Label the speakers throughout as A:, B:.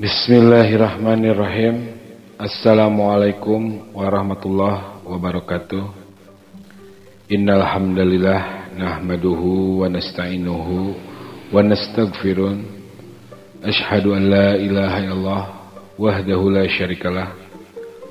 A: Bismillahirrahmanirrahim. Assalamualaikum warahmatullahi wabarakatuh. Innal hamdalillah nahmaduhu wa nasta'inuhu wa nastaghfirun Ashhadu an la ilaha illallah wahdahu la syarikalah.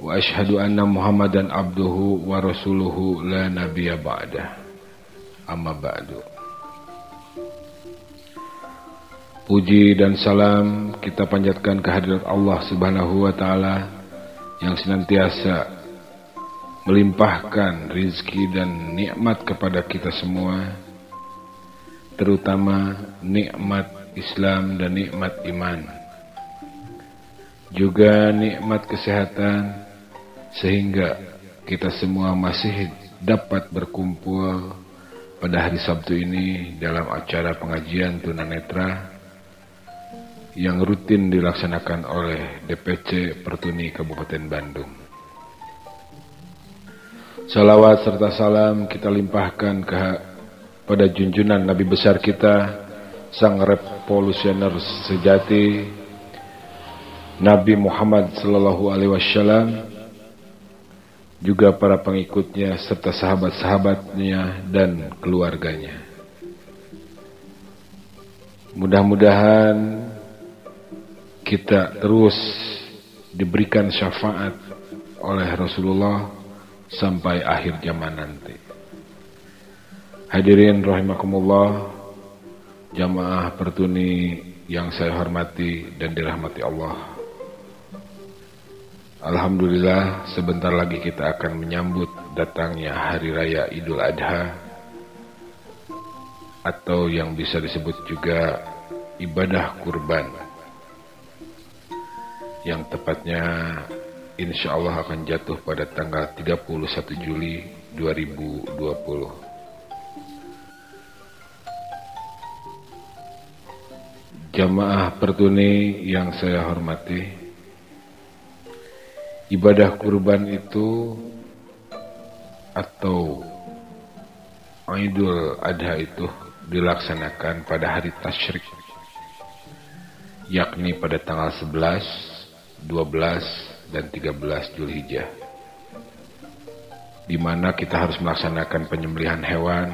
A: Wa ashhadu anna Muhammadan abduhu wa rasuluhu la nabiyya ba'dah. Amma ba'du Puji dan salam kita panjatkan kehadirat Allah Subhanahu wa taala yang senantiasa melimpahkan rizki dan nikmat kepada kita semua terutama nikmat Islam dan nikmat iman. Juga nikmat kesehatan sehingga kita semua masih dapat berkumpul pada hari Sabtu ini dalam acara pengajian tunanetra yang rutin dilaksanakan oleh DPC Pertuni Kabupaten Bandung. Salawat serta salam kita limpahkan ke pada junjunan Nabi besar kita, sang revolusioner sejati, Nabi Muhammad Sallallahu Alaihi Wasallam, juga para pengikutnya serta sahabat-sahabatnya dan keluarganya. Mudah-mudahan kita terus diberikan syafaat oleh Rasulullah sampai akhir zaman nanti. Hadirin rahimakumullah, jamaah pertuni yang saya hormati dan dirahmati Allah. Alhamdulillah sebentar lagi kita akan menyambut datangnya Hari Raya Idul Adha atau yang bisa disebut juga ibadah kurban yang tepatnya insya Allah akan jatuh pada tanggal 31 Juli 2020. Jamaah pertuni yang saya hormati, ibadah kurban itu atau Idul Adha itu dilaksanakan pada hari tasyrik yakni pada tanggal 11 12 dan 13 Julhijjah di mana kita harus melaksanakan penyembelihan hewan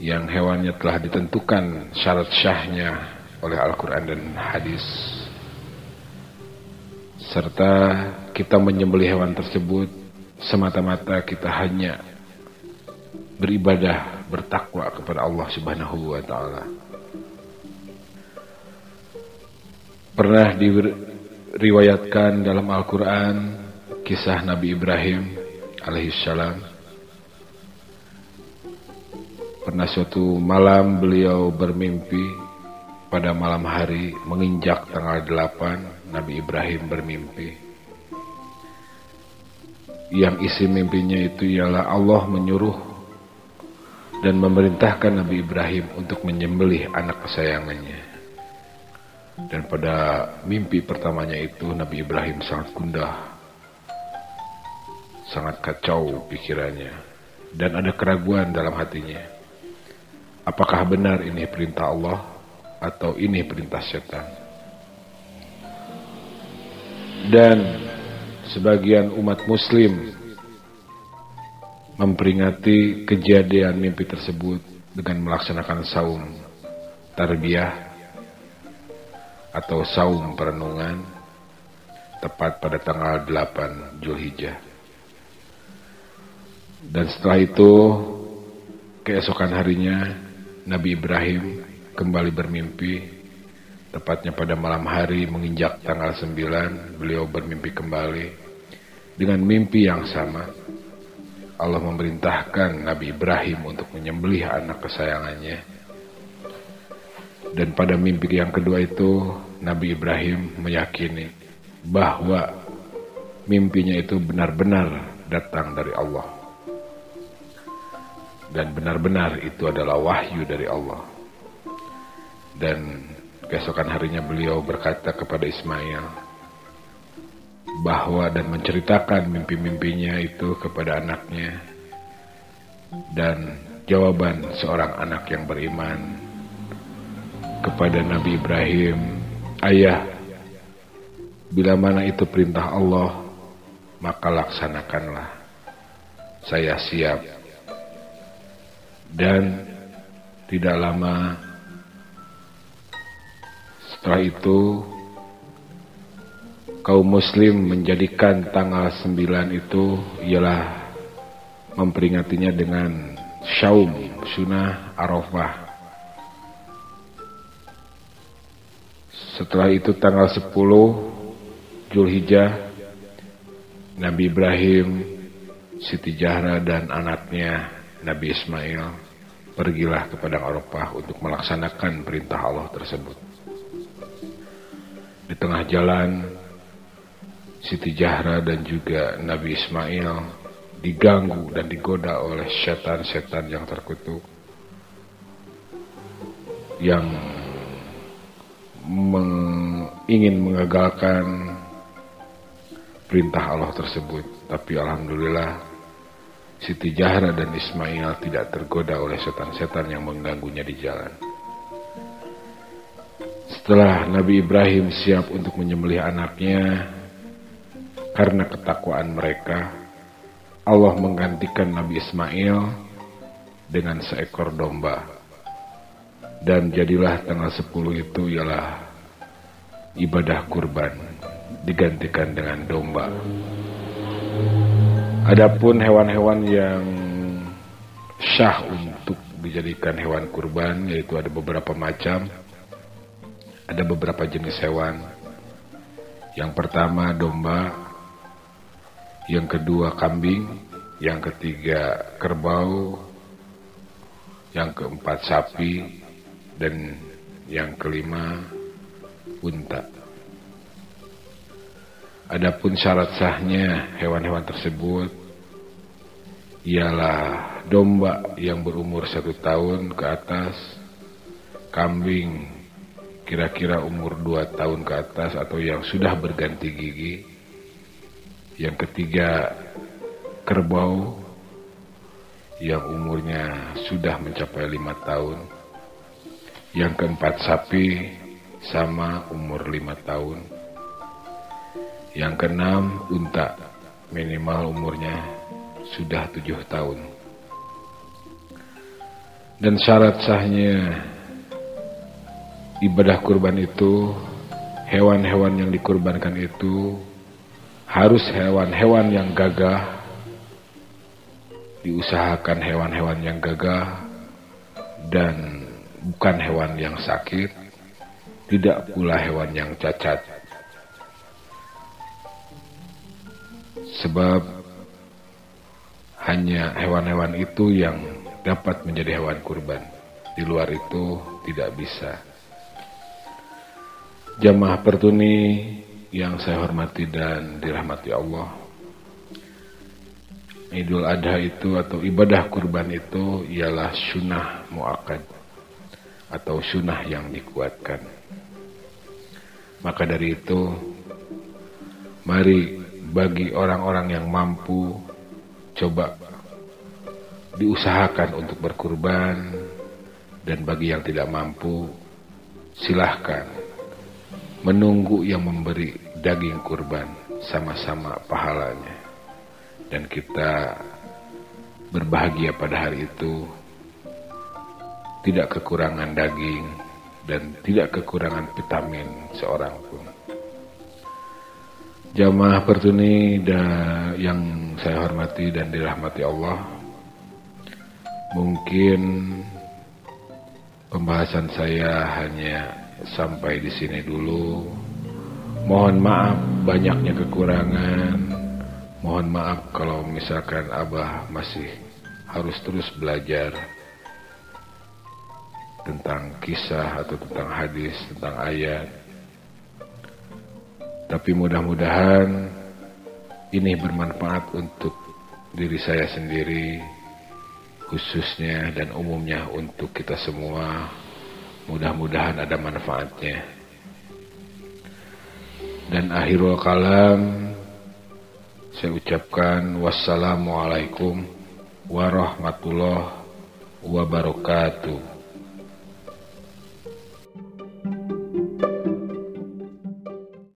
A: yang hewannya telah ditentukan syarat syahnya oleh Al-Quran dan hadis serta kita menyembelih hewan tersebut semata-mata kita hanya beribadah bertakwa kepada Allah Subhanahu wa taala. Pernah di, riwayatkan dalam Al-Quran kisah Nabi Ibrahim alaihissalam. Pernah suatu malam beliau bermimpi pada malam hari menginjak tanggal 8 Nabi Ibrahim bermimpi. Yang isi mimpinya itu ialah Allah menyuruh dan memerintahkan Nabi Ibrahim untuk menyembelih anak kesayangannya. Dan pada mimpi pertamanya itu Nabi Ibrahim sangat gundah. Sangat kacau pikirannya. Dan ada keraguan dalam hatinya. Apakah benar ini perintah Allah atau ini perintah setan? Dan sebagian umat muslim memperingati kejadian mimpi tersebut dengan melaksanakan saum tarbiyah atau saum perenungan tepat pada tanggal 8 Julhijjah. Dan setelah itu keesokan harinya Nabi Ibrahim kembali bermimpi tepatnya pada malam hari menginjak tanggal 9 beliau bermimpi kembali dengan mimpi yang sama Allah memerintahkan Nabi Ibrahim untuk menyembelih anak kesayangannya dan pada mimpi yang kedua itu Nabi Ibrahim meyakini bahwa mimpinya itu benar-benar datang dari Allah. Dan benar-benar itu adalah wahyu dari Allah. Dan keesokan harinya beliau berkata kepada Ismail bahwa dan menceritakan mimpi-mimpinya itu kepada anaknya dan jawaban seorang anak yang beriman kepada Nabi Ibrahim, ayah, Bila mana itu perintah Allah, maka laksanakanlah. Saya siap. Dan tidak lama setelah itu kaum muslim menjadikan tanggal 9 itu ialah memperingatinya dengan syaum sunnah arafah setelah itu tanggal 10 Julhijjah Nabi Ibrahim Siti Jahra dan anaknya Nabi Ismail pergilah ke Padang Arafah untuk melaksanakan perintah Allah tersebut. Di tengah jalan, Siti Jahra dan juga Nabi Ismail diganggu dan digoda oleh setan-setan yang terkutuk yang meng, ingin mengagalkan perintah Allah tersebut. Tapi Alhamdulillah Siti Jahra dan Ismail tidak tergoda oleh setan-setan yang mengganggunya di jalan. Setelah Nabi Ibrahim siap untuk menyembelih anaknya, karena ketakwaan mereka, Allah menggantikan Nabi Ismail dengan seekor domba. Dan jadilah tanggal 10 itu ialah ibadah kurban digantikan dengan domba. Adapun hewan-hewan yang syah untuk dijadikan hewan kurban yaitu ada beberapa macam ada beberapa jenis hewan. Yang pertama domba, yang kedua kambing, yang ketiga kerbau, yang keempat sapi, dan yang kelima unta. Adapun syarat sahnya hewan-hewan tersebut ialah domba yang berumur satu tahun ke atas, kambing kira-kira umur 2 tahun ke atas atau yang sudah berganti gigi. Yang ketiga, kerbau yang umurnya sudah mencapai lima tahun. Yang keempat, sapi sama umur lima tahun. Yang keenam, unta minimal umurnya sudah tujuh tahun. Dan syarat sahnya ibadah kurban itu hewan-hewan yang dikurbankan itu harus hewan-hewan yang gagah diusahakan hewan-hewan yang gagah dan bukan hewan yang sakit tidak pula hewan yang cacat sebab hanya hewan-hewan itu yang dapat menjadi hewan kurban di luar itu tidak bisa Jamaah pertuni yang saya hormati dan dirahmati Allah. Idul Adha itu atau ibadah kurban itu ialah sunnah muakkad atau sunnah yang dikuatkan. Maka dari itu, mari bagi orang-orang yang mampu coba diusahakan untuk berkurban. Dan bagi yang tidak mampu silahkan menunggu yang memberi daging kurban sama-sama pahalanya. Dan kita berbahagia pada hari itu. Tidak kekurangan daging dan tidak kekurangan vitamin seorang pun jamaah pertuni yang saya hormati dan dirahmati Allah mungkin pembahasan saya hanya sampai di sini dulu. Mohon maaf banyaknya kekurangan. Mohon maaf kalau misalkan Abah masih harus terus belajar tentang kisah atau tentang hadis, tentang ayat. Tapi mudah-mudahan ini bermanfaat untuk diri saya sendiri, khususnya dan umumnya untuk kita semua Mudah-mudahan ada manfaatnya. Dan akhirul kalam saya ucapkan wassalamualaikum warahmatullahi wabarakatuh.